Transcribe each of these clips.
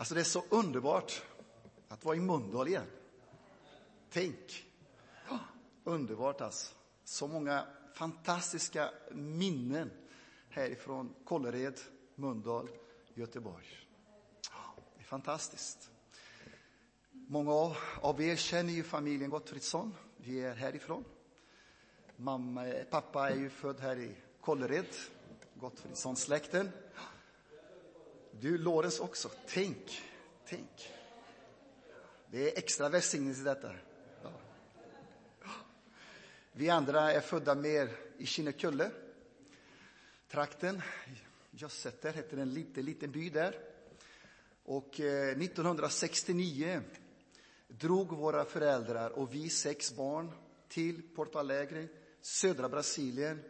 Alltså det är så underbart att vara i Mölndal igen. Tänk! Underbart alltså. Så många fantastiska minnen härifrån Kållered, Mölndal, Göteborg. Det är fantastiskt. Många av er känner ju familjen Gottfridsson. Vi är härifrån. Mamma, pappa är ju född här i Kållered, Gottfridsson-släkten. Du, Lorentz också. Tänk, tänk. Det är extra välsignelse i detta. Ja. Vi andra är födda mer i Kinnekulle, trakten. Jössäter heter en liten, liten by där. Och eh, 1969 drog våra föräldrar och vi sex barn till Porto Alegre, södra Brasilien.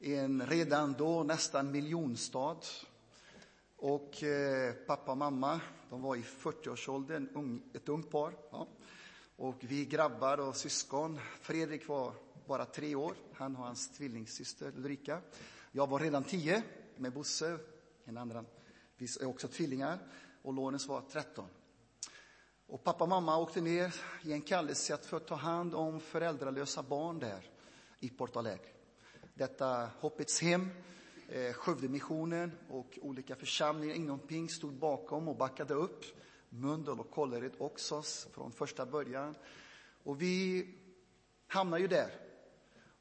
En redan då nästan miljonstad. Och eh, pappa och mamma, de var i 40-årsåldern, ett ungt par. Ja. Och vi grabbar och syskon, Fredrik var bara tre år, han och hans tvillingsyster Ulrika. Jag var redan tio med Bosse, en annan, vi är också tvillingar, och Lorentz var 13. Och pappa och mamma åkte ner i en kallelse att få ta hand om föräldralösa barn där i Porto Alegre. Detta Hoppets hem, Eh, Skövdemissionen och olika församlingar inom Ping stod bakom och backade upp. Mölndal och Kållered också från första början. Och vi hamnade ju där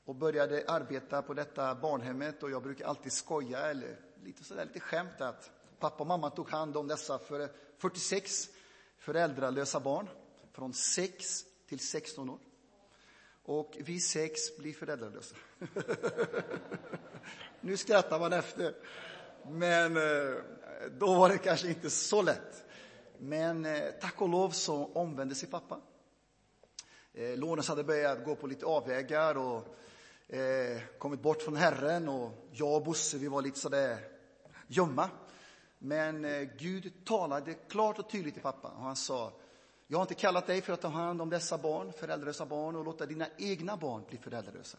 och började arbeta på detta barnhemmet och jag brukar alltid skoja eller lite sådär lite skämt att pappa och mamma tog hand om dessa för 46 föräldralösa barn från 6 till 16 år. Och vi sex blir föräldralösa. nu skrattar man efter. Men eh, då var det kanske inte så lätt. Men eh, tack och lov så omvände sig pappa. Eh, Lorentz hade börjat gå på lite avvägar och kommit bort från Herren och jag och Bosse vi var lite sådär gömma. Men Gud talade klart och tydligt till pappa och han sa jag har inte kallat dig för att ta hand om dessa barn, föräldralösa barn och låta dina egna barn bli föräldralösa.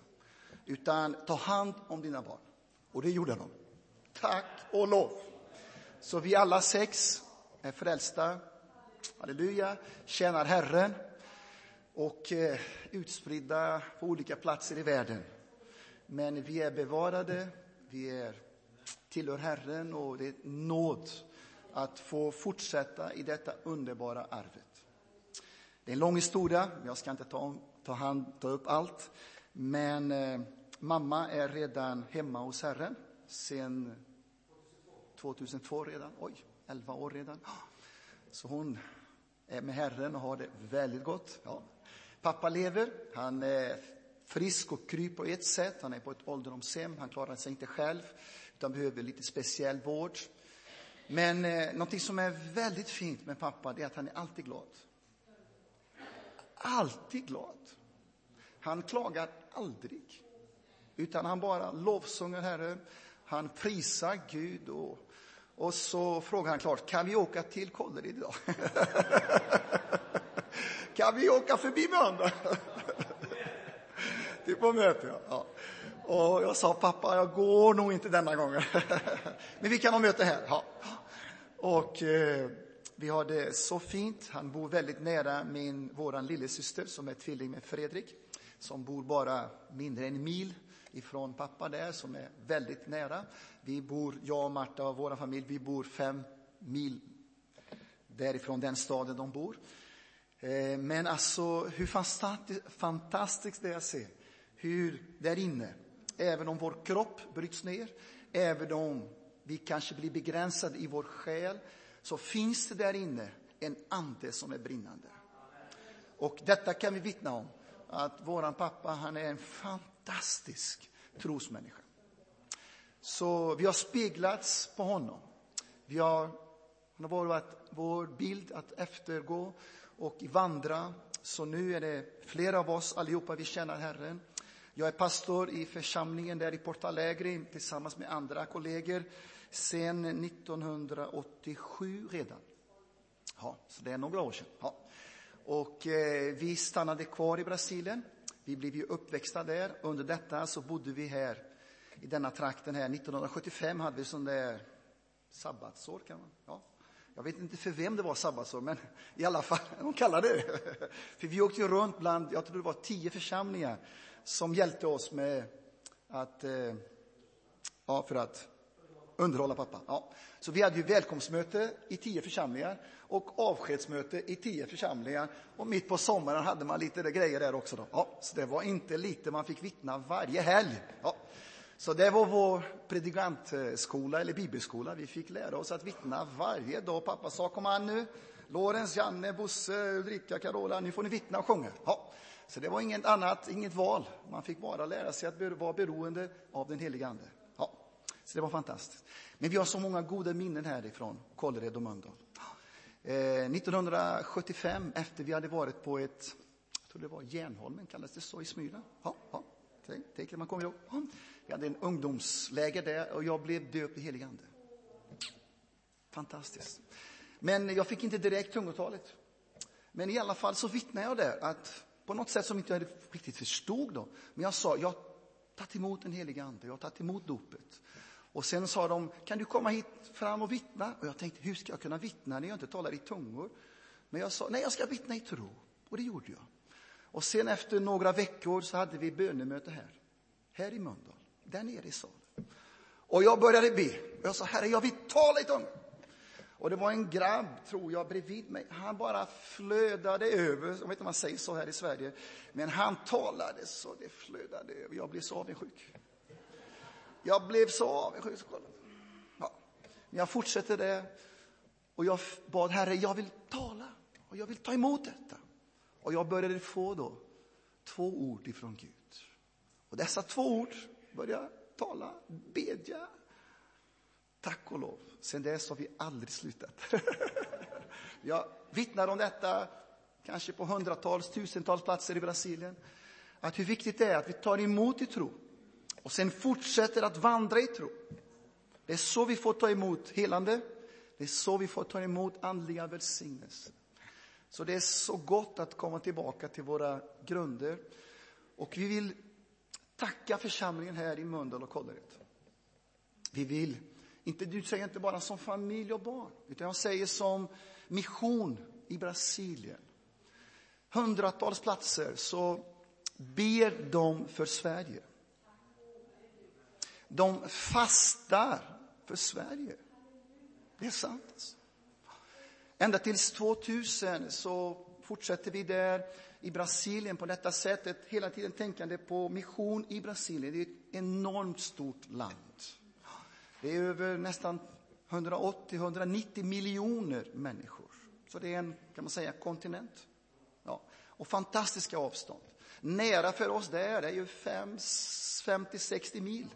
Utan ta hand om dina barn. Och det gjorde de. Tack och lov. Så vi alla sex är frälsta, halleluja, tjänar Herren och eh, utspridda på olika platser i världen. Men vi är bevarade, vi är, tillhör Herren och det är nåd att få fortsätta i detta underbara arvet. Det är en lång historia, jag ska inte ta, ta, hand, ta upp allt. Men eh, mamma är redan hemma hos Herren sen 2002 redan. Oj, 11 år redan. Så hon är med Herren och har det väldigt gott. Ja. Pappa lever, han är frisk och kry på ett sätt. Han är på ett ålderdomshem, han klarar sig inte själv utan behöver lite speciell vård. Men eh, någonting som är väldigt fint med pappa, det är att han är alltid glad alltid glad. Han klagar aldrig, utan han bara lovsjunger Herren. Han prisar Gud och, och så frågar han klart, kan vi åka till Kållered idag? kan vi åka förbi Mölndal? är på möte, ja. ja. Och jag sa, pappa, jag går nog inte denna gången. Men vi kan ha möte här. Ja. Och eh, vi har det så fint. Han bor väldigt nära min, våran lillasyster som är tvilling med Fredrik, som bor bara mindre än en mil ifrån pappa där, som är väldigt nära. Vi bor, jag och Marta och vår familj, vi bor fem mil därifrån den staden de bor. Eh, men alltså hur fantastiskt det är att se hur där inne, även om vår kropp bryts ner, även om vi kanske blir begränsade i vår själ, så finns det där inne en ande som är brinnande. Och detta kan vi vittna om, att våran pappa, han är en fantastisk fantastisk trosmänniska. Så vi har speglats på honom. Vi har, han har varit vår bild att eftergå och vandra. Så nu är det flera av oss allihopa, vi känner Herren. Jag är pastor i församlingen där i Porta Alegre tillsammans med andra kollegor sedan 1987 redan. Ja, så det är några år sedan. Ja. Och eh, vi stannade kvar i Brasilien. Vi blev ju uppväxta där. Under detta så bodde vi här i denna trakten här. 1975 hade vi sån där sabbatsår kan man, ja, Jag vet inte för vem det var sabbatsår, men i alla fall, de kallade det För vi åkte ju runt bland, jag tror det var tio församlingar som hjälpte oss med att, eh, ja, för att underhålla pappa. Ja. Så vi hade ju välkomstmöte i tio församlingar och avskedsmöte i tio församlingar. Och mitt på sommaren hade man lite grejer där också. Då. Ja, så det var inte lite, man fick vittna varje helg. Ja. Så det var vår predikantskola eller bibelskola. Vi fick lära oss att vittna varje dag. Pappa sa, kom an nu, Lorenz, Janne, Bosse, Ulrika, Carola, nu får ni vittna och sjunga. Ja. Så det var inget annat, inget val. Man fick bara lära sig att vara beroende av den helige Ande. Så det var fantastiskt. Men vi har så många goda minnen härifrån Kållered och Mölndal. Eh, 1975, efter vi hade varit på ett, jag tror det var Järnholmen, kallades det så i Smyla? Ja, ja. Tänk, man kommer ihåg. Ja. Vi hade en ungdomsläger där och jag blev döpt i helig ande. Fantastiskt. Men jag fick inte direkt tungotalet. Men i alla fall så vittnade jag där att på något sätt som inte jag riktigt förstod då. Men jag sa, jag har tagit emot den heliga ande, jag har tagit emot dopet. Och sen sa de, kan du komma hit fram och vittna? Och jag tänkte, hur ska jag kunna vittna när jag inte talar i tungor? Men jag sa, nej jag ska vittna i tro. Och det gjorde jag. Och sen efter några veckor så hade vi bönemöte här. Här i Mölndal. Där nere i salen. Och jag började be. Och Jag sa, Herre, jag vill tala i tungor. Och det var en grabb, tror jag, bredvid mig. Han bara flödade över. Jag vet inte om man säger så här i Sverige. Men han talade så det flödade över. Jag blev så avundsjuk. Jag blev så avundsjuk. Ja. Men jag fortsatte det. Och jag bad Herre, jag vill tala. Och jag vill ta emot detta. Och jag började få då två ord ifrån Gud. Och dessa två ord började jag tala, bedja. Tack och lov. Sen dess har vi aldrig slutat. jag vittnar om detta, kanske på hundratals, tusentals platser i Brasilien. Att hur viktigt det är att vi tar emot i tro och sen fortsätter att vandra i tro. Det är så vi får ta emot helande. Det är så vi får ta emot andliga välsignelser. Så det är så gott att komma tillbaka till våra grunder. Och vi vill tacka församlingen här i Mölndal och Kållered. Vi vill, inte, du säger inte bara som familj och barn, utan jag säger som mission i Brasilien. Hundratals platser så ber de för Sverige. De fastar för Sverige. Det är sant. Alltså. Ända tills 2000 så fortsätter vi där i Brasilien på detta sättet, hela tiden tänkande på mission i Brasilien. Det är ett enormt stort land. Det är över nästan 180-190 miljoner människor. Så det är en, kan man säga, kontinent. Ja. Och fantastiska avstånd. Nära för oss där är ju 50-60 mil.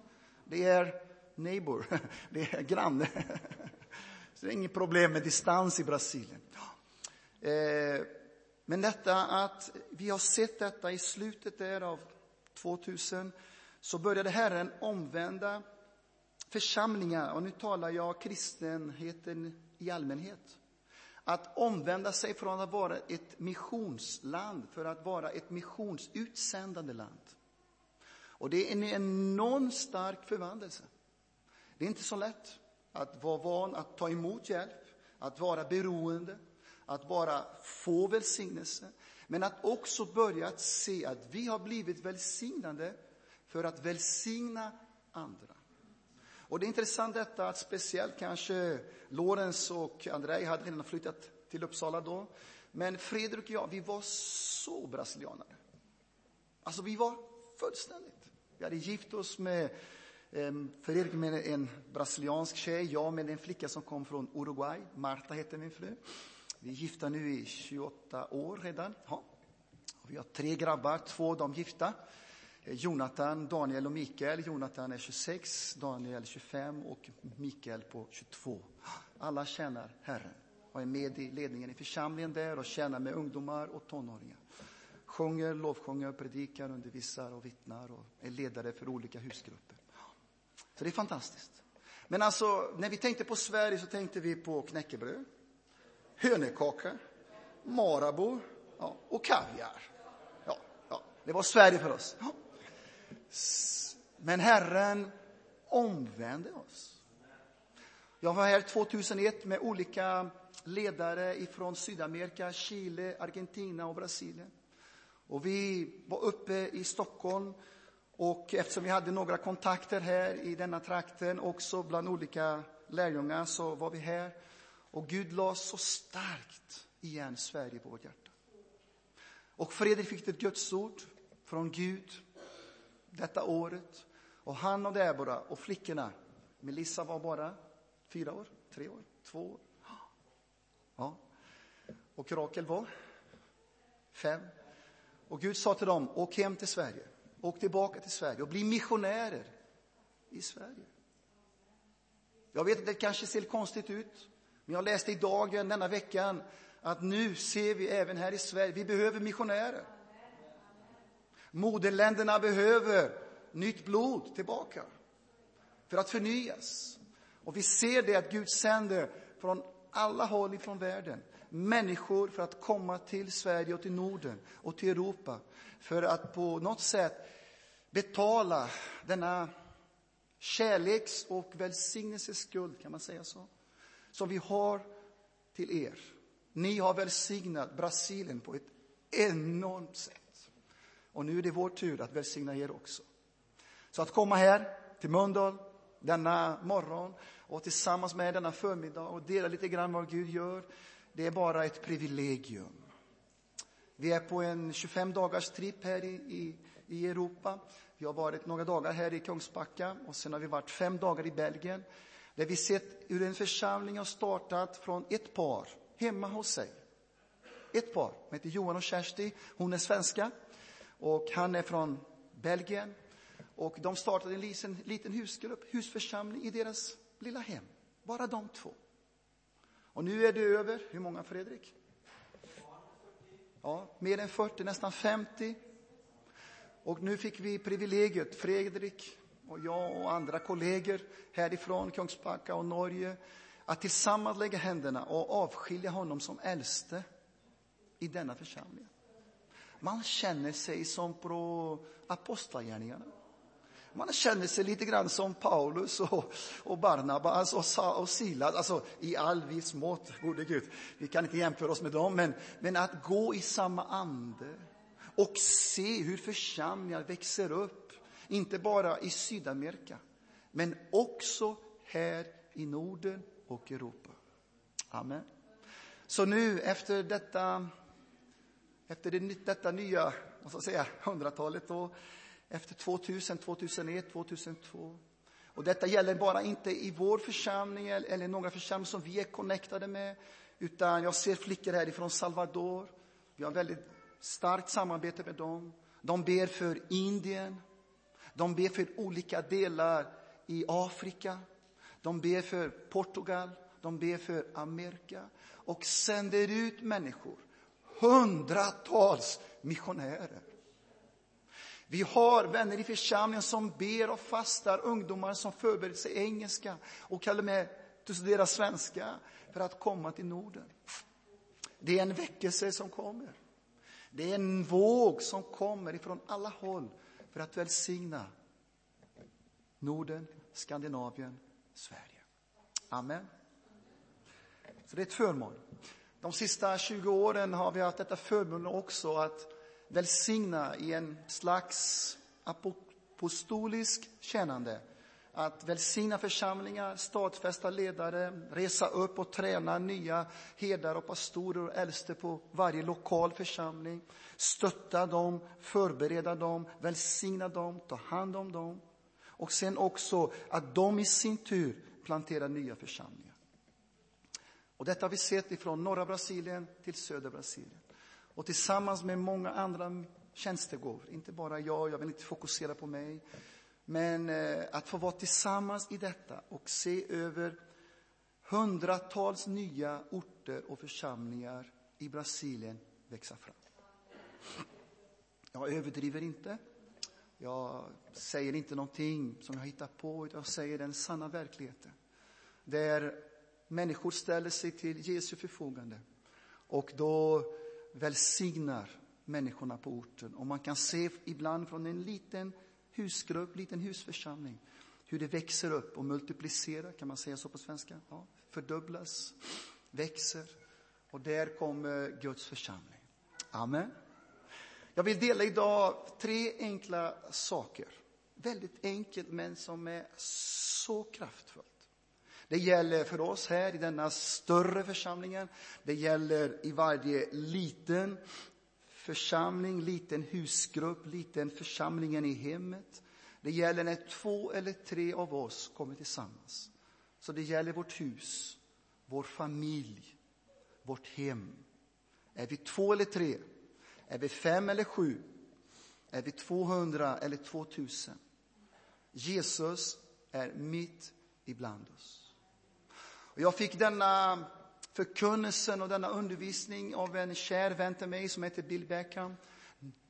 Det är neighbor, det är granne. Så det är inget problem med distans i Brasilien. Eh, men detta att vi har sett detta i slutet där av 2000 så började Herren omvända församlingar, och nu talar jag kristenheten i allmänhet. Att omvända sig från att vara ett missionsland för att vara ett missionsutsändande land. Och det är en enormt stark förvandelse. Det är inte så lätt att vara van att ta emot hjälp, att vara beroende, att bara få välsignelse, men att också börja att se att vi har blivit välsignade för att välsigna andra. Och det är intressant detta att speciellt kanske Lorenz och Andrei hade redan flyttat till Uppsala då. Men Fredrik och jag, vi var så brasilianare. Alltså vi var fullständigt. Vi hade gift oss med Fredrik med en brasiliansk tjej, jag med en flicka som kom från Uruguay. Marta heter min fru. Vi är gifta nu i 28 år redan. Ja. Vi har tre grabbar, två av dem gifta. Eh, Jonathan, Daniel och Mikael. Jonathan är 26, Daniel 25 och Mikael på 22. Alla tjänar Herren och är med i ledningen i församlingen där och tjänar med ungdomar och tonåringar. Sjunger, lovsjunger, predikar, undervisar och vittnar och är ledare för olika husgrupper. Så det är fantastiskt. Men alltså, när vi tänkte på Sverige så tänkte vi på knäckebröd, hönökaka, Marabou ja, och kaviar. Ja, ja, det var Sverige för oss. Ja. Men Herren omvände oss. Jag var här 2001 med olika ledare ifrån Sydamerika, Chile, Argentina och Brasilien. Och vi var uppe i Stockholm och eftersom vi hade några kontakter här i denna trakten också bland olika lärjungar så var vi här. Och Gud la så starkt igen Sverige på vårt hjärta. Och Fredrik fick ett Gudsord från Gud detta året. Och han och Debora och flickorna, Melissa var bara fyra år, tre år, två år. Ja. Och Rakel var fem. Och Gud sa till dem, åk hem till Sverige. Åk tillbaka till Sverige och bli missionärer i Sverige. Jag vet att det kanske ser konstigt ut, men jag läste i dagen denna veckan att nu ser vi även här i Sverige, vi behöver missionärer. Moderländerna behöver nytt blod tillbaka för att förnyas. Och vi ser det att Gud sänder från alla håll ifrån världen människor för att komma till Sverige och till Norden och till Europa för att på något sätt betala denna kärleks och välsignelseskuld, kan man säga så, som vi har till er. Ni har välsignat Brasilien på ett enormt sätt. Och nu är det vår tur att välsigna er också. Så att komma här till Mölndal denna morgon och tillsammans med denna förmiddag och dela lite grann vad Gud gör, det är bara ett privilegium. Vi är på en 25 dagars tripp här i, i, i Europa. Vi har varit några dagar här i Kungsbacka och sen har vi varit fem dagar i Belgien. Där vi sett hur en församling har startat från ett par hemma hos sig. Ett par, de heter Johan och Kersti. Hon är svenska och han är från Belgien. Och de startade en liten, liten husgrupp, husförsamling i deras lilla hem. Bara de två. Och nu är det över, hur många Fredrik? Ja, mer än 40, nästan 50. Och nu fick vi privilegiet, Fredrik och jag och andra kollegor härifrån Kungsbacka och Norge, att tillsammans lägga händerna och avskilja honom som äldste i denna församling. Man känner sig som på apostlagärningarna. Man känner sig lite grann som Paulus och, och Barnabas och, och Silas, alltså i all viss mått, gode Gud. Vi kan inte jämföra oss med dem, men, men att gå i samma ande och se hur församlingar växer upp, inte bara i Sydamerika, men också här i Norden och Europa. Amen. Så nu efter detta, efter det, detta nya, vad ska jag säga, hundratalet då, efter 2000, 2001, 2002. Och detta gäller bara inte i vår församling eller några församlingar som vi är connectade med, utan jag ser flickor härifrån Salvador. Vi har väldigt starkt samarbete med dem. De ber för Indien. De ber för olika delar i Afrika. De ber för Portugal. De ber för Amerika och sänder ut människor, hundratals missionärer vi har vänner i församlingen som ber och fastar, ungdomar som förbereder sig engelska och kallar med att studera svenska för att komma till Norden. Det är en väckelse som kommer. Det är en våg som kommer ifrån alla håll för att välsigna Norden, Skandinavien, Sverige. Amen. Så det är ett förmån. De sista 20 åren har vi haft detta förmån också att välsigna i en slags apostolisk tjänande. Att välsigna församlingar, stadfästa ledare, resa upp och träna nya herdar och pastorer och äldste på varje lokal församling. Stötta dem, förbereda dem, välsigna dem, ta hand om dem. Och sen också att de i sin tur planterar nya församlingar. Och detta har vi sett ifrån norra Brasilien till södra Brasilien och tillsammans med många andra tjänstegåvor, inte bara jag, jag vill inte fokusera på mig, men eh, att få vara tillsammans i detta och se över hundratals nya orter och församlingar i Brasilien växa fram. Jag överdriver inte. Jag säger inte någonting som jag hittar på, utan jag säger den sanna verkligheten. Där människor ställer sig till Jesu förfogande. Och då välsignar människorna på orten. Och man kan se ibland från en liten husgrupp, liten husförsamling, hur det växer upp och multiplicerar, kan man säga så på svenska? Ja, fördubblas, växer. Och där kommer Guds församling. Amen. Jag vill dela idag tre enkla saker. Väldigt enkelt, men som är så kraftfullt. Det gäller för oss här i denna större församlingen. Det gäller i varje liten församling, liten husgrupp, liten församlingen i hemmet. Det gäller när två eller tre av oss kommer tillsammans. Så det gäller vårt hus, vår familj, vårt hem. Är vi två eller tre? Är vi fem eller sju? Är vi 200 eller 2000? Jesus är mitt ibland oss. Och jag fick denna förkunnelsen och denna undervisning av en kär vän till mig som heter Bill Beckham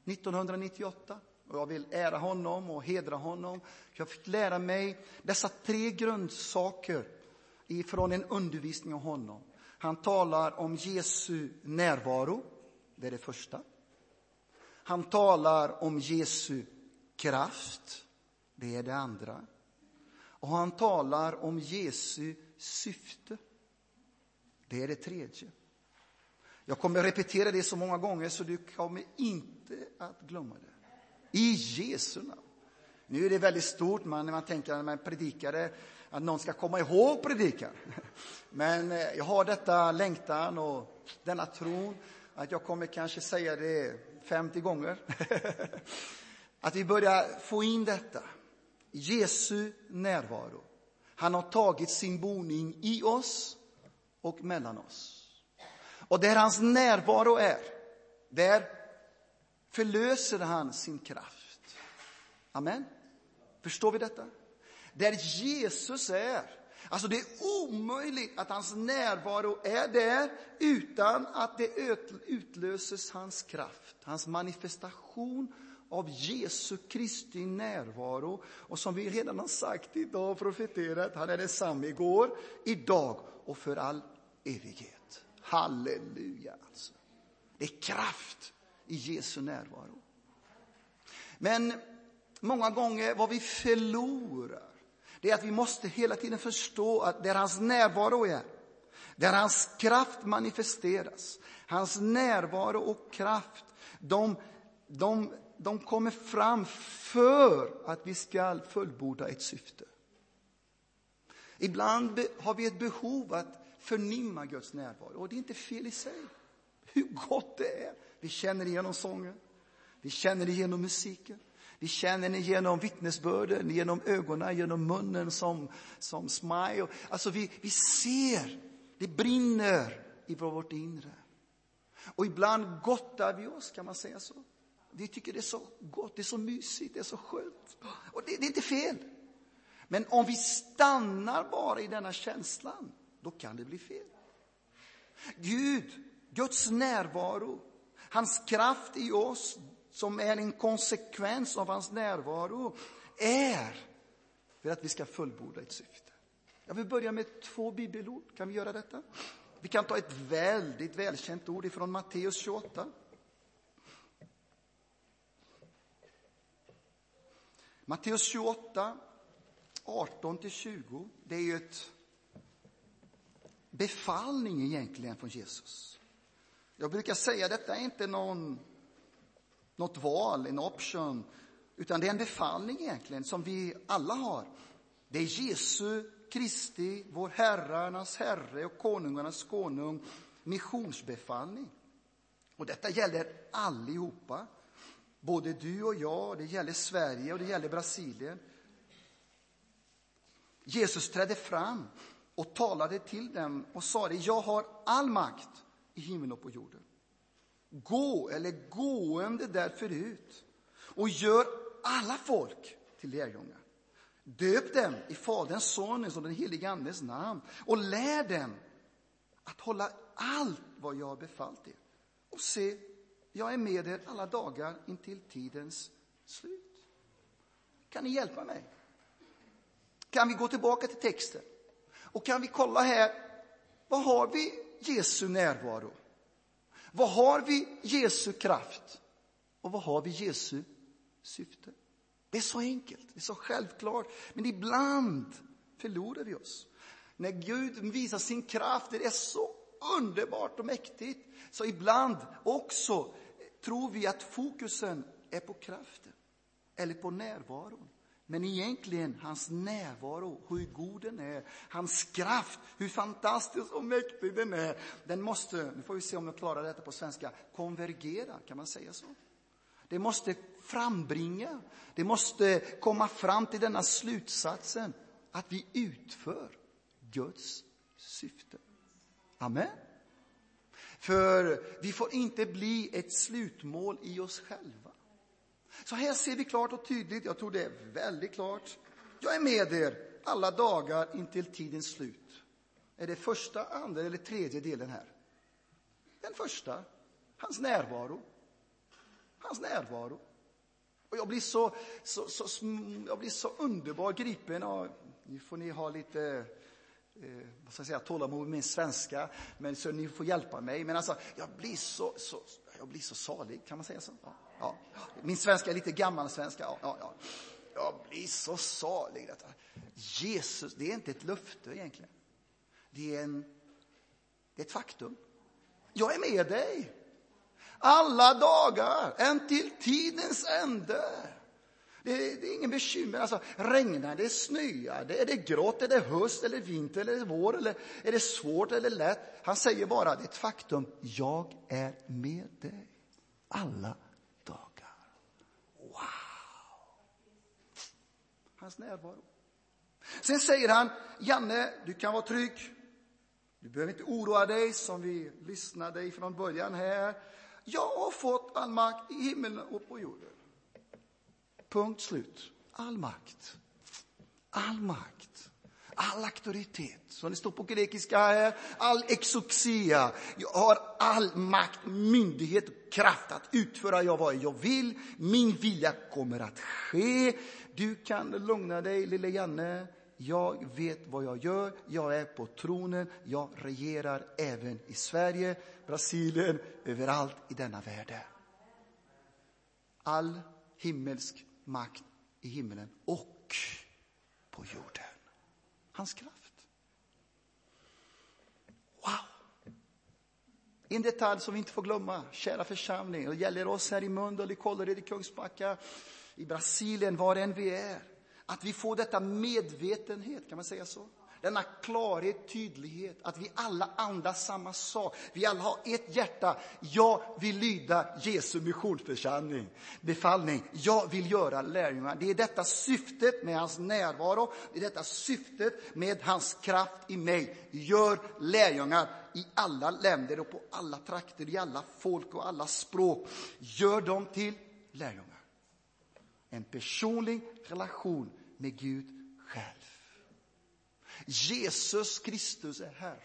1998. Och jag vill ära honom och hedra honom. Jag fick lära mig dessa tre grundsaker ifrån en undervisning av honom. Han talar om Jesu närvaro, det är det första. Han talar om Jesu kraft, det är det andra. Och han talar om Jesu syfte, det är det tredje. Jag kommer repetera det så många gånger så du kommer inte att glömma det. I Jesu namn. Nu är det väldigt stort man, när man tänker när man predikare, att någon ska komma ihåg predikan. Men eh, jag har detta längtan och denna tron att jag kommer kanske säga det 50 gånger. Att vi börjar få in detta. Jesu närvaro. Han har tagit sin boning i oss och mellan oss. Och där hans närvaro är, där förlöser han sin kraft. Amen. Förstår vi detta? Där Jesus är, alltså det är omöjligt att hans närvaro är där utan att det utlöses hans kraft, hans manifestation av Jesu Kristi närvaro. Och som vi redan har sagt idag och profeterat, han är densamme igår, idag och för all evighet. Halleluja alltså. Det är kraft i Jesu närvaro. Men många gånger vad vi förlorar, det är att vi måste hela tiden förstå att där hans närvaro är, där hans kraft manifesteras, hans närvaro och kraft, de, de, de kommer fram för att vi ska fullborda ett syfte. Ibland har vi ett behov att förnimma Guds närvaro och det är inte fel i sig. Hur gott det är vi känner det genom sången. Vi känner det genom musiken. Vi känner det genom vittnesbörden, genom ögonen, genom munnen som, som smile. Alltså vi, vi ser, det brinner i vårt inre. Och ibland gottar vi oss, kan man säga så. Vi tycker det är så gott, det är så mysigt, det är så skönt. Och det, det är inte fel. Men om vi stannar bara i denna känslan, då kan det bli fel. Gud, Guds närvaro, Hans kraft i oss, som är en konsekvens av hans närvaro, är för att vi ska fullborda ett syfte. Jag vill börja med två bibelord. Kan vi göra detta? Vi kan ta ett väldigt välkänt ord ifrån Matteus 28. Matteus 28, 18-20, det är ju ett befallning egentligen från Jesus. Jag brukar säga detta är inte någon, något val, en option, utan det är en befallning egentligen som vi alla har. Det är Jesu Kristi, vår Herrarnas Herre och konungarnas konung, missionsbefallning. Och detta gäller allihopa, både du och jag, det gäller Sverige och det gäller Brasilien. Jesus trädde fram och talade till dem och sade, jag har all makt i himlen och på jorden. Gå eller gående därför ut och gör alla folk till lärjungar. Döp dem i Faderns, Sonens och den helige Andes namn och lär dem att hålla allt vad jag har befallt er. Och se, jag är med er alla dagar intill tidens slut. Kan ni hjälpa mig? Kan vi gå tillbaka till texten? Och kan vi kolla här, vad har vi Jesu närvaro? Vad har vi Jesu kraft? Och vad har vi Jesu syfte? Det är så enkelt, det är så självklart. Men ibland förlorar vi oss. När Gud visar sin kraft, det är så underbart och mäktigt. Så ibland också tror vi att fokusen är på kraften eller på närvaron. Men egentligen hans närvaro, hur god den är, hans kraft, hur fantastisk och mäktig den är. Den måste, nu får vi se om jag klarar detta på svenska, konvergera, kan man säga så? Det måste frambringa, det måste komma fram till denna slutsatsen att vi utför Guds syfte. Amen. För vi får inte bli ett slutmål i oss själva. Så här ser vi klart och tydligt, jag tror det är väldigt klart. Jag är med er alla dagar intill tidens slut. Är det första, andra eller tredje delen här? Den första, hans närvaro. Hans närvaro. Och jag blir så, så, så, jag blir så underbar gripen. av... nu får ni ha lite eh, vad ska jag säga, tålamod med min svenska, men så ni får hjälpa mig. Men alltså, jag blir så, så, jag blir så salig, kan man säga så? Ja. Ja. Min svenska är lite gammal svenska. Ja, ja, ja. Jag blir så salig. Detta. Jesus, det är inte ett löfte egentligen. Det är, en, det är ett faktum. Jag är med dig. Alla dagar, än till tidens ände. Det är, det är ingen bekymmer. Alltså, regnar det, snöar det, är det grått, är det höst eller vinter eller vår eller är det svårt eller lätt? Han säger bara, det är ett faktum. Jag är med dig. Alla dagar. Wow! hans närvaro. Sen säger han, Janne, du kan vara trygg. Du behöver inte oroa dig som vi lyssnade ifrån början här. Jag har fått all makt i himlen och på jorden. Punkt slut. All makt. All makt. All auktoritet. Som det står på grekiska här. All exoxia. Jag har all makt, myndighet och kraft att utföra jag vad jag vill. Min vilja kommer att ske. Du kan lugna dig, lille Janne. Jag vet vad jag gör. Jag är på tronen. Jag regerar även i Sverige, Brasilien, överallt i denna värld. All himmelsk makt i himlen och på jorden. Hans kraft. Wow! En detalj som vi inte får glömma, kära församling, och det gäller oss här i Mölndal, i Kållered, i Kungsbacka, i Brasilien, var än vi är. Att vi får detta medvetenhet, kan man säga så? Denna klarhet, tydlighet, att vi alla andas samma sak. Vi alla har ett hjärta. Jag vill lyda Jesu missionsförsamling, befallning. Jag vill göra lärjungar. Det är detta syftet med hans närvaro. Det är detta syftet med hans kraft i mig. Gör lärjungar i alla länder och på alla trakter, i alla folk och alla språk. Gör dem till lärjungar. En personlig relation med Gud själv. Jesus Kristus är Herre.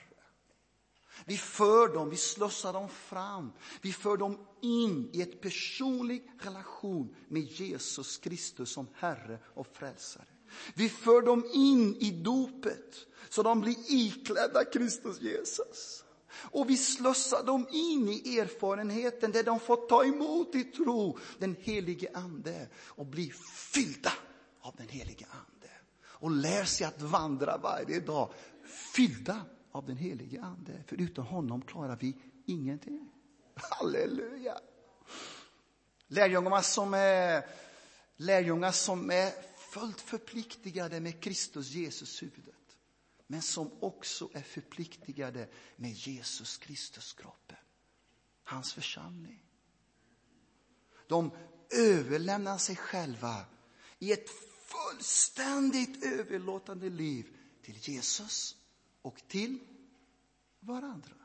Vi för dem, vi slussar dem fram. Vi för dem in i ett personlig relation med Jesus Kristus som Herre och Frälsare. Vi för dem in i dopet så de blir iklädda Kristus Jesus. Och vi slussar dem in i erfarenheten där de får ta emot i tro den helige Ande och bli fyllda av den helige Ande. Och lär sig att vandra varje dag fyllda av den helige Ande. För utan honom klarar vi ingenting. Halleluja! Lärjungarna som är, lärjungar som är fullt förpliktigade med Kristus Jesus huvudet men som också är förpliktigade med Jesus Kristus kroppen, hans församling. De överlämnar sig själva i ett fullständigt överlåtande liv till Jesus och till varandra.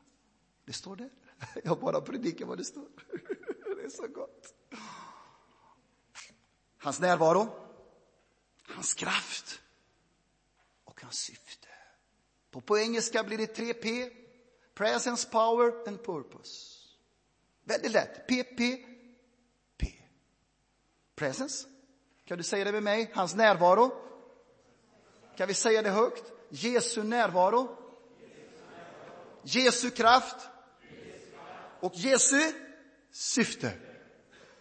Det står där. Jag bara predikar vad det står. Det är så gott. Hans närvaro, hans kraft och hans syfte. På, på engelska blir det 3P. Presence, power and purpose. Väldigt lätt. PP, P. Presence. Kan du säga det med mig? Hans närvaro. Kan vi säga det högt? Jesu närvaro. Jesu kraft. Och Jesu syfte.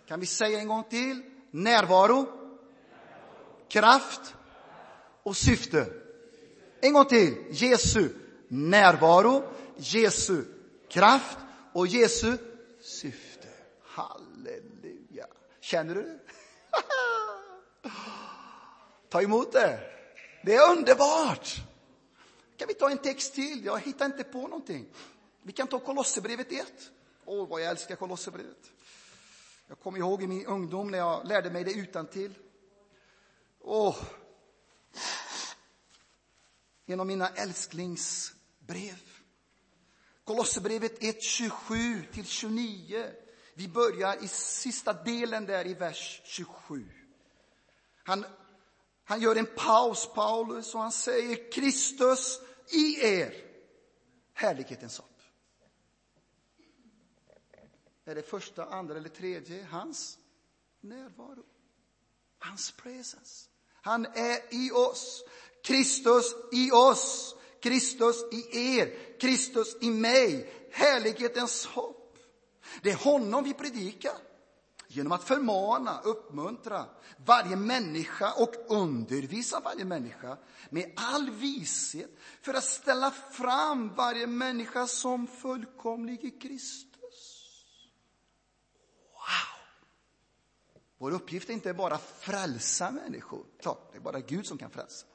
Kan vi säga en gång till? Närvaro. kraft och syfte. En gång till. Jesu närvaro, Jesu kraft och Jesu syfte. Halleluja. Känner du det? Ta emot det. Det är underbart. Kan vi ta en text till? Jag hittar inte på någonting. Vi kan ta Kolosserbrevet 1. Åh, oh, vad jag älskar Kolosserbrevet. Jag kommer ihåg i min ungdom när jag lärde mig det utan till. Åh! Oh. En av mina älsklingsbrev. Kolosserbrevet 1, 27 till 29. Vi börjar i sista delen där i vers 27. Han, han gör en paus, Paulus, och han säger Kristus i er, härlighetens hopp. Är det första, andra eller tredje? Hans närvaro. Hans presence. Han är i oss. Kristus i oss. Kristus i er. Kristus i mig. Härlighetens hopp. Det är honom vi predikar. Genom att förmana, uppmuntra varje människa och undervisa varje människa med all vishet för att ställa fram varje människa som fullkomlig i Kristus. Vår uppgift är inte bara att frälsa människor. Klart, det är bara Gud som kan frälsa.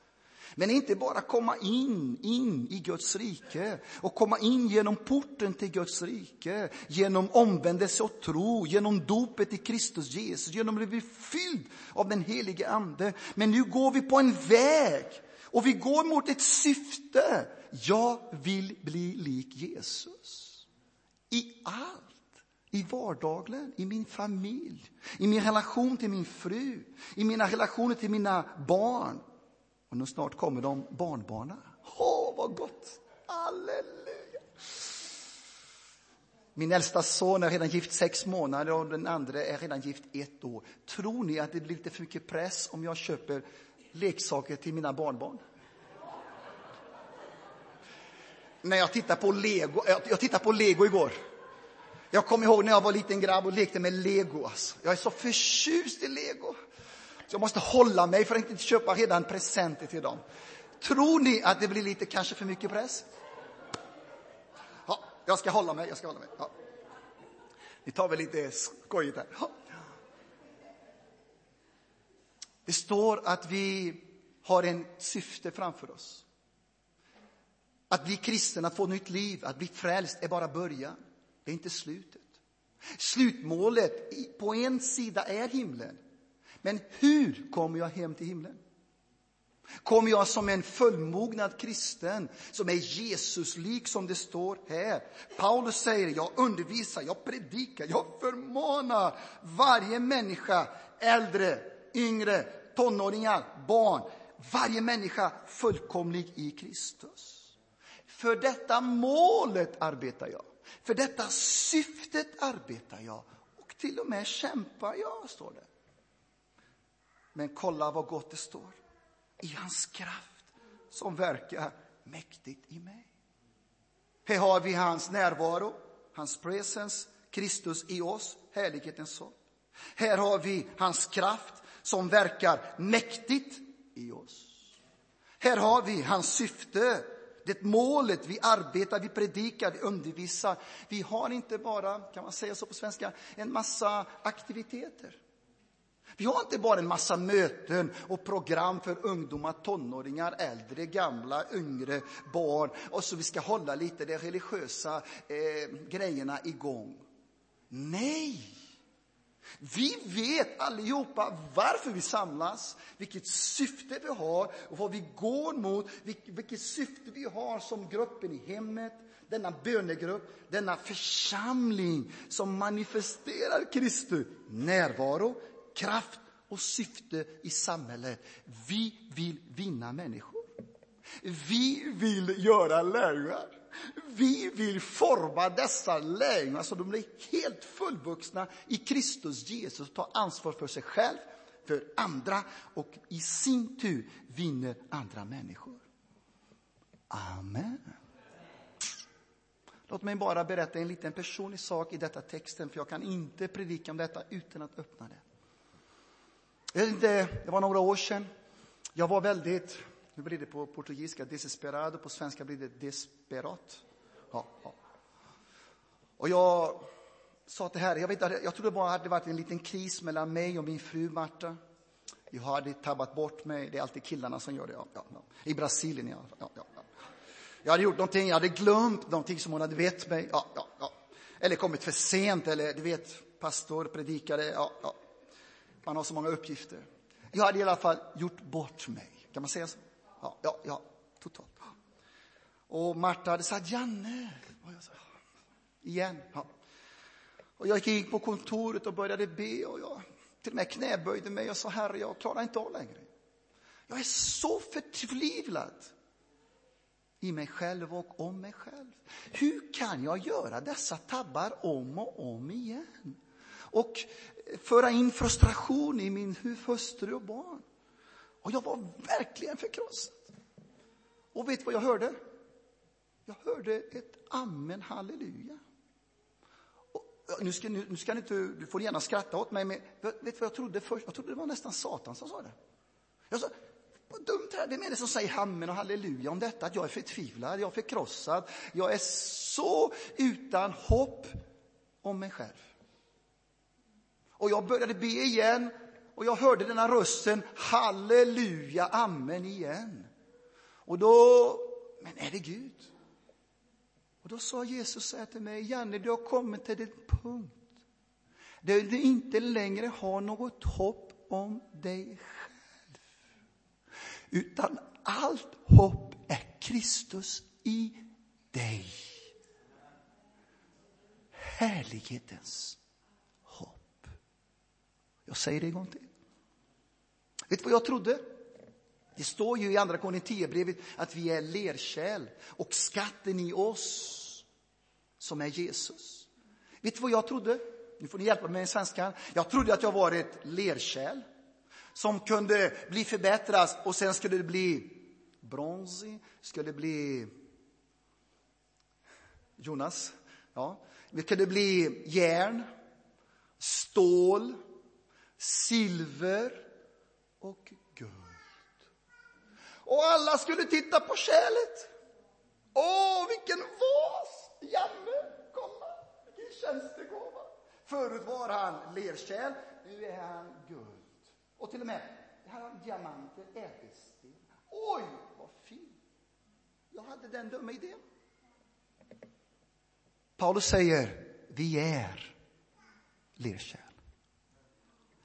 Men inte bara komma in, in i Guds rike och komma in genom porten till Guds rike, genom omvändelse och tro, genom dopet i Kristus Jesus, genom att bli fylld av den helige Ande. Men nu går vi på en väg och vi går mot ett syfte. Jag vill bli lik Jesus. I allt i vardagen, i min familj, i min relation till min fru, i mina relationer till mina barn. Och nu snart kommer de barnbarnen. Åh, vad gott! Halleluja! Min äldsta son är redan gift sex månader och den andra är redan gift ett år. Tror ni att det blir lite för mycket press om jag köper leksaker till mina barnbarn? När jag tittar på Lego, jag tittar på Lego igår. Jag kommer ihåg när jag var liten grabb och lekte med lego. Alltså. Jag är så förtjust i lego. Så jag måste hålla mig för att inte köpa redan presenter till dem. Tror ni att det blir lite kanske för mycket press? Ja, jag ska hålla mig, jag ska hålla mig. Ja. Ni tar väl lite skojigt här. Ja. Det står att vi har en syfte framför oss. Att bli kristen, att få nytt liv, att bli frälst är bara början. Det är inte slutet. Slutmålet på en sida är himlen. Men hur kommer jag hem till himlen? Kommer jag som en fullmognad kristen, som är Jesuslik som det står här? Paulus säger, jag undervisar, jag predikar, jag förmanar varje människa, äldre, yngre, tonåringar, barn, varje människa fullkomlig i Kristus. För detta målet arbetar jag. För detta syftet arbetar jag och till och med kämpar jag, står det. Men kolla vad gott det står. I hans kraft som verkar mäktigt i mig. Här har vi hans närvaro, hans presence, Kristus i oss, härlighetens son. Här har vi hans kraft som verkar mäktigt i oss. Här har vi hans syfte det målet, vi arbetar, vi predikar, vi undervisar. Vi har inte bara, kan man säga så på svenska, en massa aktiviteter. Vi har inte bara en massa möten och program för ungdomar, tonåringar, äldre, gamla, yngre, barn och så vi ska hålla lite de religiösa eh, grejerna igång. Nej! Vi vet allihopa varför vi samlas, vilket syfte vi har och vad vi går mot, vilket syfte vi har som gruppen i hemmet, denna bönegrupp, denna församling som manifesterar Kristi närvaro, kraft och syfte i samhället. Vi vill vinna människor. Vi vill göra lärjungar. Vi vill forma dessa lärjungar så de blir helt fullvuxna i Kristus Jesus, och tar ansvar för sig själv, för andra och i sin tur vinner andra människor. Amen. Låt mig bara berätta en liten personlig sak i detta texten, för jag kan inte predika om detta utan att öppna det. Det var några år sedan Jag var väldigt, hur blir det på portugisiska, desesperado, på svenska blir det desperat. Ja, ja. Och jag sa till Herren, jag, vet, jag tror det bara hade varit en liten kris mellan mig och min fru Marta. Jag hade tabbat bort mig, det är alltid killarna som gör det. Ja, ja, ja. I Brasilien i alla fall. Ja, ja, Jag hade gjort någonting, jag hade glömt någonting som hon hade vett mig. Ja, ja, ja. Eller kommit för sent, eller du vet, pastor, predikare. Ja, ja. Man har så många uppgifter. Jag hade i alla fall gjort bort mig. Kan man säga så? Ja, ja, ja totalt. Och Marta hade sagt, Janne. Och jag sa, igen. Ja. Och jag gick in på kontoret och började be och jag till och med knäböjde mig och sa, Herre, jag klarar inte av längre. Jag är så förtvivlad i mig själv och om mig själv. Hur kan jag göra dessa tabbar om och om igen? Och föra in frustration i min hustru och barn. Och jag var verkligen förkrossad. Och vet du vad jag hörde? Jag hörde ett amen halleluja. Och nu ska, nu, nu ska ni inte, du får gärna skratta åt mig, men vet vad jag trodde först? Jag trodde det var nästan Satan som sa det. Jag sa, vad dumt det här, vem är det som säger amen och halleluja om detta? Att jag är förtvivlad, jag är förkrossad, jag är så utan hopp om mig själv. Och jag började be igen och jag hörde denna rösten, halleluja, amen igen. Och då, men är det Gud? Och då sa Jesus så här till mig, Janne, du har kommit till den punkt där du inte längre har något hopp om dig själv. Utan allt hopp är Kristus i dig. Härlighetens jag säger det en gång till. Vet du vad jag trodde? Det står ju i Andra Korinthierbrevet att vi är lerkärl och skatten i oss som är Jesus. Vet du vad jag trodde? Nu får ni hjälpa mig med svenskan. Jag trodde att jag var ett lerkärl som kunde bli förbättras och sen skulle det bli bronsig, skulle bli Jonas, ja, det kunde bli järn, stål, silver och guld. Och alla skulle titta på kärlet. Åh, vilken vas! Janne, kolla, vilken tjänstegåva. Förut var han lerkärl, nu är han guld. Och till och med, här har diamanter, ädelsten. Oj, vad fint! Jag hade den dumma idén. Paulus säger, vi är lerkärl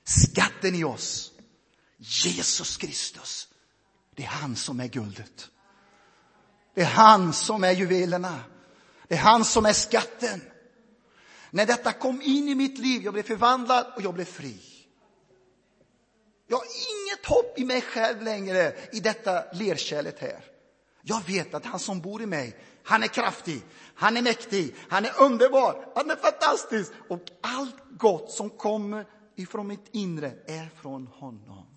skatten i oss. Jesus Kristus. Det är han som är guldet. Det är han som är juvelerna. Det är han som är skatten. När detta kom in i mitt liv, jag blev förvandlad och jag blev fri. Jag har inget hopp i mig själv längre i detta lerkärlet här. Jag vet att han som bor i mig, han är kraftig, han är mäktig, han är underbar, han är fantastisk och allt gott som kommer ifrån mitt inre är från honom.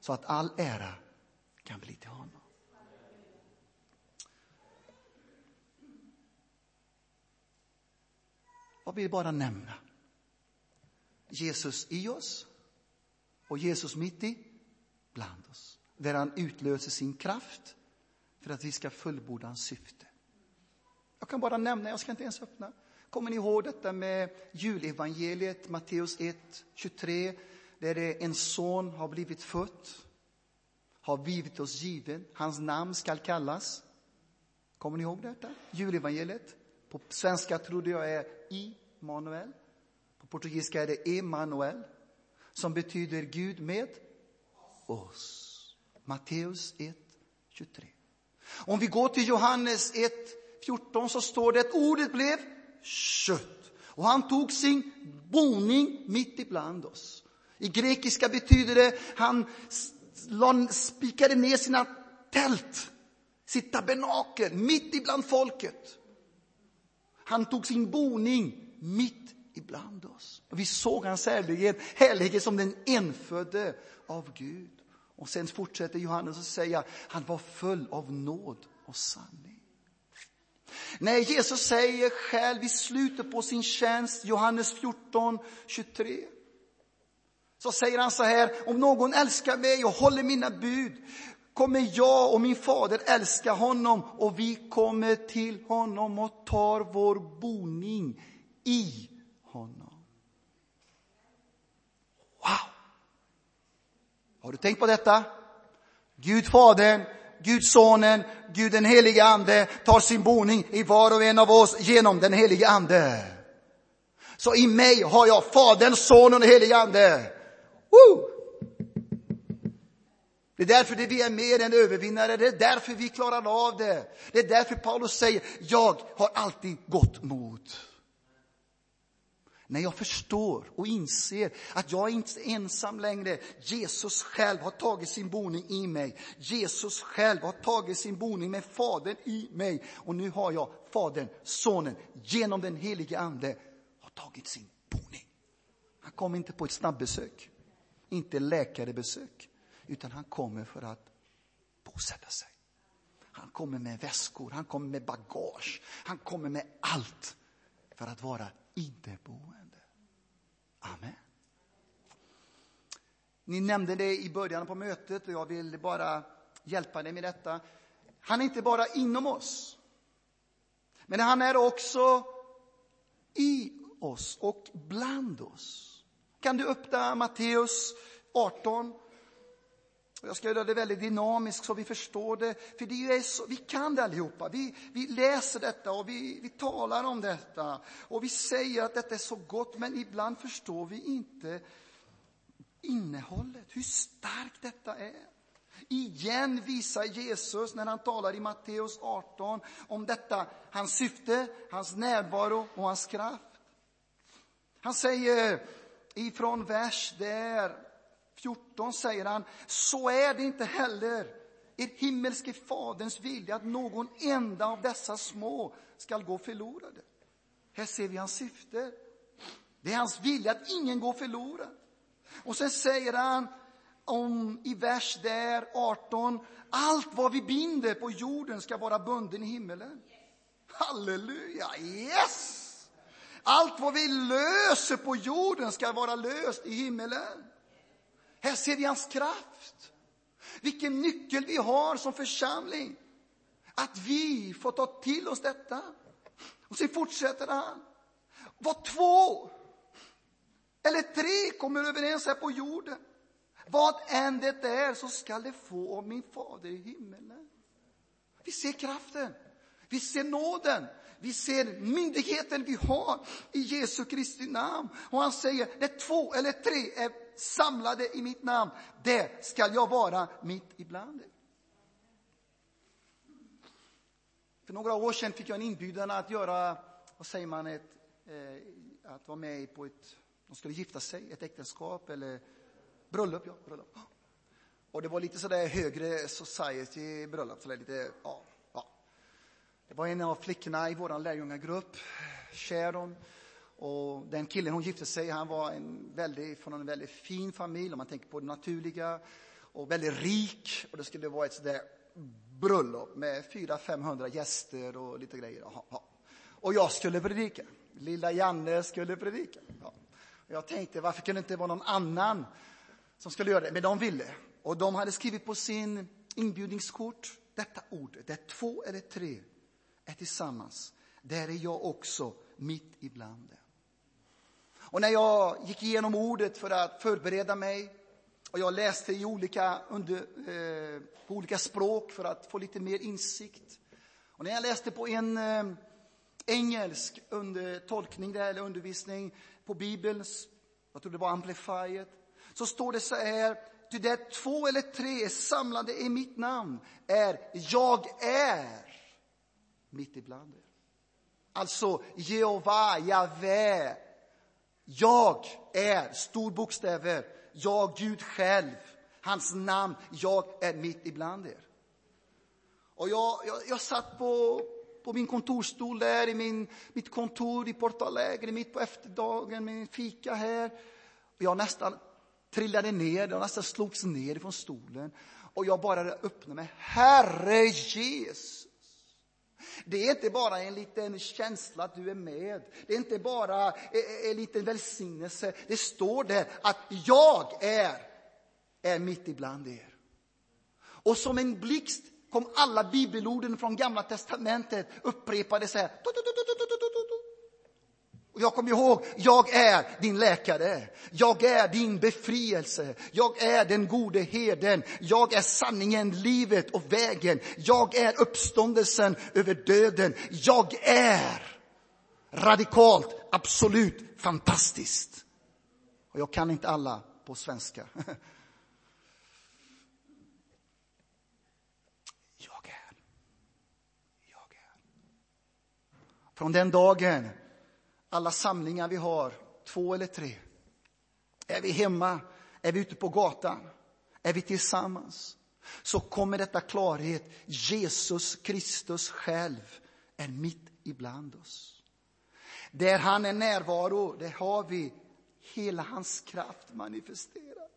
Så att all ära kan bli till honom. Jag vill bara nämna Jesus i oss och Jesus mitt i bland oss. Där han utlöser sin kraft för att vi ska fullborda hans syfte. Jag kan bara nämna, jag ska inte ens öppna. Kommer ni ihåg detta med julevangeliet, Matteus 1, 23, där det en son har blivit född, har blivit oss given, hans namn skall kallas. Kommer ni ihåg detta? Julevangeliet. På svenska trodde jag är Immanuel. På portugisiska är det Emanuel, som betyder Gud med oss. Matteus 1, 23. Om vi går till Johannes 1, 14 så står det att ordet blev kött. Och han tog sin boning mitt ibland oss. I grekiska betyder det han spikade ner sina tält, sitt tabernakel, mitt ibland folket. Han tog sin boning mitt ibland oss. Och vi såg hans härlighet, härlighet som den enfödde av Gud. Och sen fortsätter Johannes att säga, han var full av nåd och sanning. När Jesus säger själv i slutet på sin tjänst, Johannes 14, 23, Så säger han så här, om någon älskar mig och håller mina bud kommer jag och min fader älska honom och vi kommer till honom och tar vår boning i honom. Wow! Har du tänkt på detta? Gud Fadern, Gud Sonen, Gud den helige Ande tar sin boning i var och en av oss genom den helige Ande. Så i mig har jag Fadern, Sonen och den helige Ande. Woo! Det är därför det vi är mer än övervinnare, det är därför vi klarar av det. Det är därför Paulus säger, jag har alltid gått mot. När jag förstår och inser att jag inte är ensam längre. Jesus själv har tagit sin boning i mig. Jesus själv har tagit sin boning med Fadern i mig. Och nu har jag Fadern, Sonen, genom den helige Ande har tagit sin boning. Han kom inte på ett snabbbesök, inte läkarebesök, utan han kommer för att bosätta sig. Han kommer med väskor, han kommer med bagage, han kommer med allt för att vara inneboende. Amen. Ni nämnde det i början på mötet och jag vill bara hjälpa dig med detta. Han är inte bara inom oss, men han är också i oss och bland oss. Kan du öppna Matteus 18? Jag ska göra det väldigt dynamiskt så vi förstår det. För det är så, vi kan det allihopa. Vi, vi läser detta och vi, vi talar om detta. Och vi säger att detta är så gott, men ibland förstår vi inte innehållet, hur starkt detta är. Igen visar Jesus, när han talar i Matteus 18, om detta, hans syfte, hans närvaro och hans kraft. Han säger ifrån vers där 14 säger han, så är det inte heller er himmelske faderns vilja att någon enda av dessa små skall gå förlorade. Här ser vi hans syfte. Det är hans vilja att ingen går förlorad. Och sen säger han om, i vers där 18, allt vad vi binder på jorden ska vara bunden i himmelen. Halleluja, yes! Allt vad vi löser på jorden ska vara löst i himmelen. Här ser vi hans kraft. Vilken nyckel vi har som församling. Att vi får ta till oss detta. Och så fortsätter han. Vad två eller tre kommer överens här på jorden. Vad än det är så skall det få av min fader i himmelen. Vi ser kraften. Vi ser nåden. Vi ser myndigheten vi har i Jesu Kristi namn. Och han säger, när två eller tre är samlade i mitt namn, det skall jag vara mitt ibland er. För några år sedan fick jag en inbjudan att göra, vad säger man, ett, eh, att vara med på ett, de skulle gifta sig, ett äktenskap eller bröllop, ja, bröllop. Och det var lite sådär högre society bröllop, sådär lite, ja. Det var en av flickorna i vår lärjungagrupp, Sharon, och den killen hon gifte sig, han var en väldigt, från en väldigt fin familj, om man tänker på det naturliga, och väldigt rik. Och det skulle vara ett sådär bröllop med 400-500 gäster och lite grejer. Och jag skulle predika. Lilla Janne skulle predika. Ja. Och jag tänkte, varför kunde det inte vara någon annan som skulle göra det? Men de ville. Och de hade skrivit på sin inbjudningskort detta ordet, där två eller tre är tillsammans. Där är jag också mitt ibland dem. Och när jag gick igenom ordet för att förbereda mig och jag läste i olika, under, eh, på olika språk för att få lite mer insikt. Och när jag läste på en eh, engelsk under, tolkning där, eller undervisning på Bibeln, jag tror det var Amplified, så står det så här, ty där två eller tre är samlade i mitt namn är jag är mitt ibland er. Alltså Jehova, Javä, jag är, stor bokstäver, jag Gud själv, hans namn, jag är mitt ibland er. Och jag, jag, jag satt på, på min kontorstol där i min, mitt kontor i Porto Alegre, mitt på efterdagen med min fika här. Och jag nästan trillade ner, jag nästan slogs ner från stolen. Och jag bara öppnade mig. Herre Jesus! Det är inte bara en liten känsla att du är med. Det är inte bara eh, eh, en liten välsignelse. Det står där att jag är, är mitt ibland er. Och som en blixt kom alla bibelorden från gamla testamentet upprepade så här. Och jag kommer ihåg, jag är din läkare. Jag är din befrielse. Jag är den gode herden. Jag är sanningen, livet och vägen. Jag är uppståndelsen över döden. Jag är radikalt, absolut fantastiskt. Och jag kan inte alla på svenska. Jag är. Jag är. Från den dagen alla samlingar vi har, två eller tre. Är vi hemma, är vi ute på gatan, är vi tillsammans, så kommer detta klarhet. Jesus Kristus själv är mitt ibland oss. Där han är närvaro, där har vi hela hans kraft manifesterad.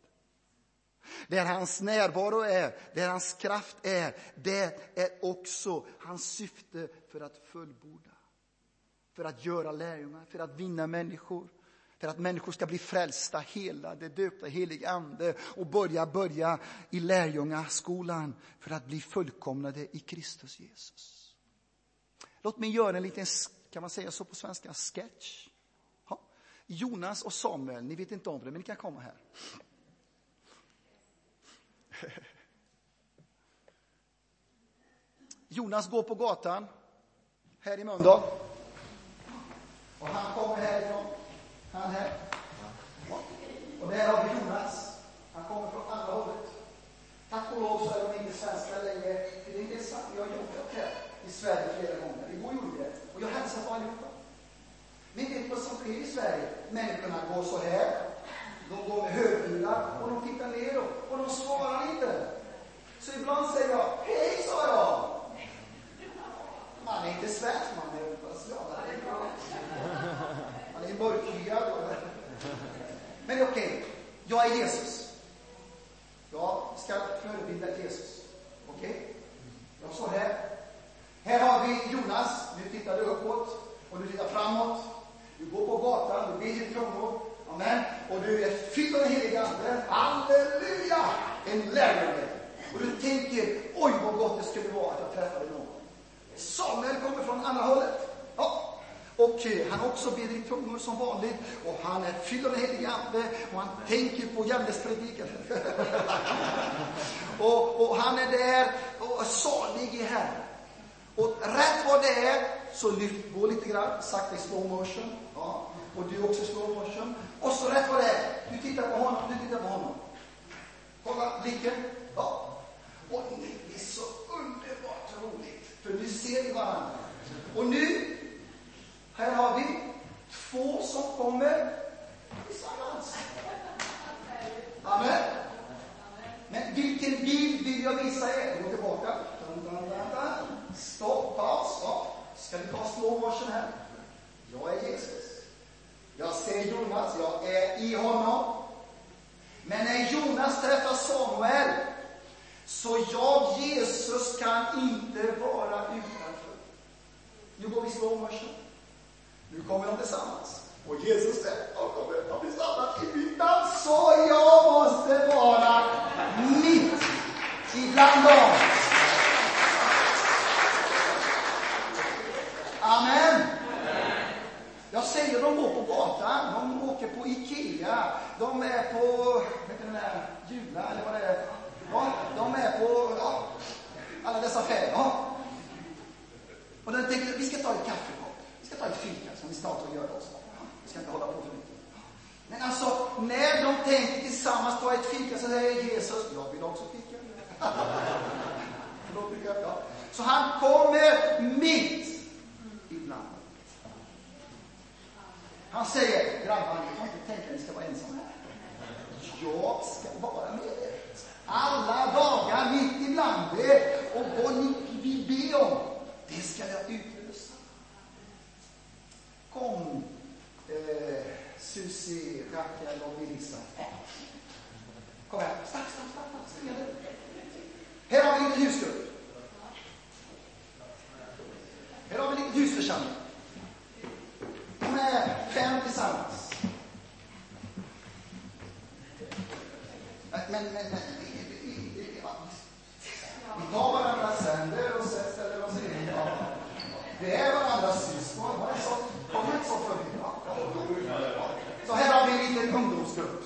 Där hans närvaro är, där hans kraft är, det är också hans syfte för att fullborda för att göra lärjungar, för att vinna människor. För att människor ska bli frälsta, helade, döpta, helig ande och börja, börja i lärjungaskolan för att bli fullkomnade i Kristus Jesus. Låt mig göra en liten, kan man säga så på svenska, sketch. Ja. Jonas och Samuel, ni vet inte om det, men ni kan komma här. Jonas går på gatan här i Mölndal. Och han kommer härifrån. Han här. Och där har vi Jonas. Han kommer från andra hållet. Tack och lov så är de inte svenskar längre. Det är inte sant. Jag har jobbat här i Sverige flera gånger. Igår gjorde jag det. Och jag hälsar på allihopa. Men vet vad som sker i Sverige? Människorna går så här. De går med högbilar och de tittar neråt och de svarar inte. Så ibland säger jag, hej, sa jag. Man är inte svensk, man är. Han är mörkhyad. Men okej, okay, jag är Jesus. Jag ska förebilda Jesus. Okej? Okay? Jag står här. Här har vi Jonas. Nu tittar du uppåt och du tittar framåt. Du går på gatan, du ber i tungor. Amen. Och du är fylld av den helige Ande. Halleluja! En lärjunge. Och du tänker, oj vad gott det skulle vara att jag träffade någon. Samuel kommer från andra hållet. Och eh, han han också ber i tungor som vanligt. Och han är fylld av den helige Ande och han tänker på Jannes predikan. och, och han är där och salig i Herren. Och rätt vad det är så lyft, gå lite grann, sakta i slow motion. Ja. Och du också i slow motion. Och så rätt vad det är, du tittar på honom, du tittar på honom. Kolla blicken. Ja. Och det är så underbart roligt. För nu ser vi varandra. Och nu, här har vi två som kommer tillsammans. Amen. Men vilken bild vill jag visa er? Gå tillbaka. Stopp, paus. stopp. Ska vi ta slow motion här? Jag är Jesus. Jag ser Jonas, jag är i honom. Men när Jonas träffar Samuel så jag, Jesus, kan inte vara utanför. Nu går vi slow motion. Nu kommer de tillsammans. Och Jesus säger, jag kommer att bli stannad i mitten, så jag måste vara mitt ibland dem. Amen. Jag säger, de går på gatan, de åker på Ikea, de är på, vet du den där, Jula eller vad det är. Ja, de är på ja, alla dessa affärer. Ja. Och de tänker vi ska ta ett kaffekopp. Vi ska ta ett fika som vi snart att göra också. Vi ska inte hålla på för mycket. Men alltså, när de tänker tillsammans ta ett fika så säger Jesus, jag vill också fika. Förlåt, ja. Så han kommer mitt ibland. Han säger, grabbar, ni kan inte tänka att ni ska vara ensamma här. Jag ska vara med er alla dagar mitt ibland er. Och vad ni vill be om, det ska jag utlösa. Kom, eh, Susie, Rakel och Melissa. Kom här. Stark, stark, stark, stark. Här har vi en husgrupp. är fem tillsammans. Men, men, men, men vi tar varandras händer och sen ställer oss in. Ja. Vi är varandras syskon. Var det så? Kom inte så för Så här har vi en liten ungdomsgrupp.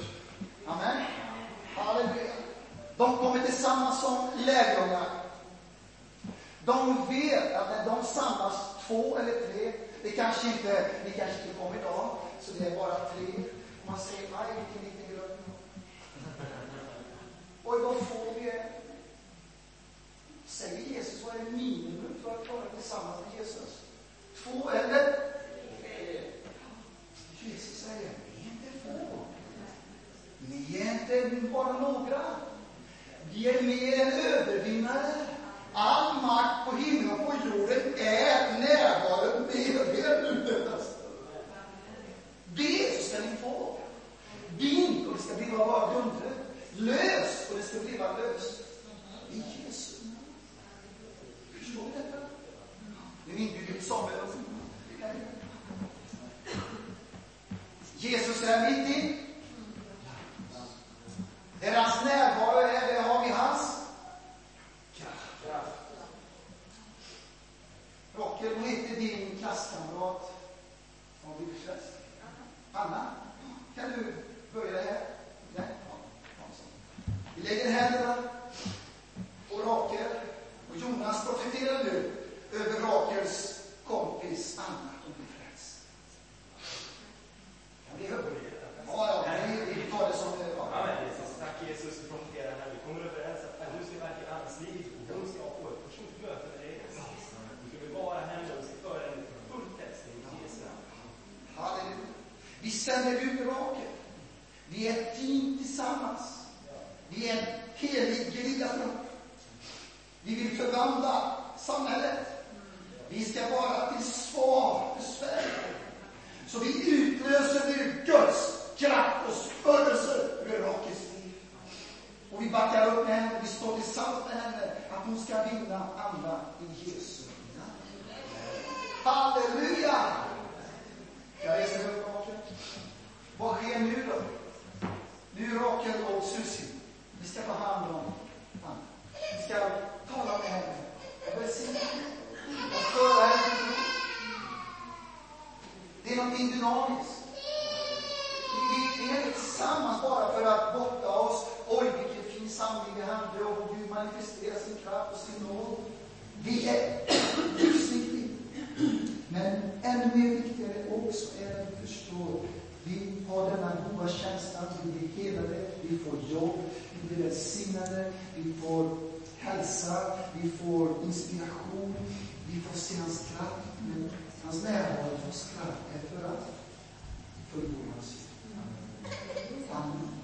Amen. Halleluja. De kommer tillsammans som lärjungar. De vet att när de samlas två eller tre, det kanske inte, ni kanske inte kommer idag, så det är bara tre. Man säger, nej, vilken liten. Och då får vi Säger Jesus, vad är minimum för att vara tillsammans med Jesus? Två eller? Jesus säger, ni är inte få. Ni är inte bara några. Vi är mer än övervinnare. All makt på himlen och på jorden är närvarande med er nu Det ska ni få. Din, och det ska bli vara bundet. Lös och det ska bli löst. I Jesu Förstår du detta? Nu inbjuder vi Samuel Jesus är mitt i. Där hans närvaro är, där har vi hans kraft. Rocker, vad heter din klasskamrat Har du fest? Anna, kan du börja här? Vi lägger händerna på Rakel. Och Jonas profeterar nu över Rakels kompis Anna. Hon blir frälst. Kan vi höra? Ja, ja, vi, vi tar det som... Ja. Amen. Tack Jesus, du profeterar här. Vi kommer överens att du ska verka i Annas liv och hon ska få ett personligt möte med dig. Du ska bevara henne och ska föra henne till full frälsning i Jesu namn. Halleluja. Vi sänder ut Rakel. Vi är ett team tillsammans. Vi är en helig gerillagrupp. Vi vill förvandla samhället. Vi ska vara till svar för Sverige. Så vi utlöser nu Guds kraft och smörjelse över Rakis liv. Och vi backar upp med henne och vi står tillsammans med henne att hon ska vinna andra i Jesu namn. Halleluja! Jag reser upp Rakel. Vad sker nu då? Nu är Rakel och Susie. Vi ska ta hand om Anna. Vi ska tala med henne och välsigna henne och föra henne till tro. Det är någonting dynamiskt. Vi, vi, vi är inte tillsammans bara för att botta oss. Oj, vilken fin samling vi hade och Gud manifesterar sin kraft och sin nåd. Vi är livsviktiga. Men ännu mer viktigare också är att vi förstår vi har denna goda känsla att vi blir helade, vi får jobb, vi blir välsignade, vi får hälsa, vi får inspiration, vi får se hans kraft. Men hans närvaro får är för att göra fullbordat sitt. Amen.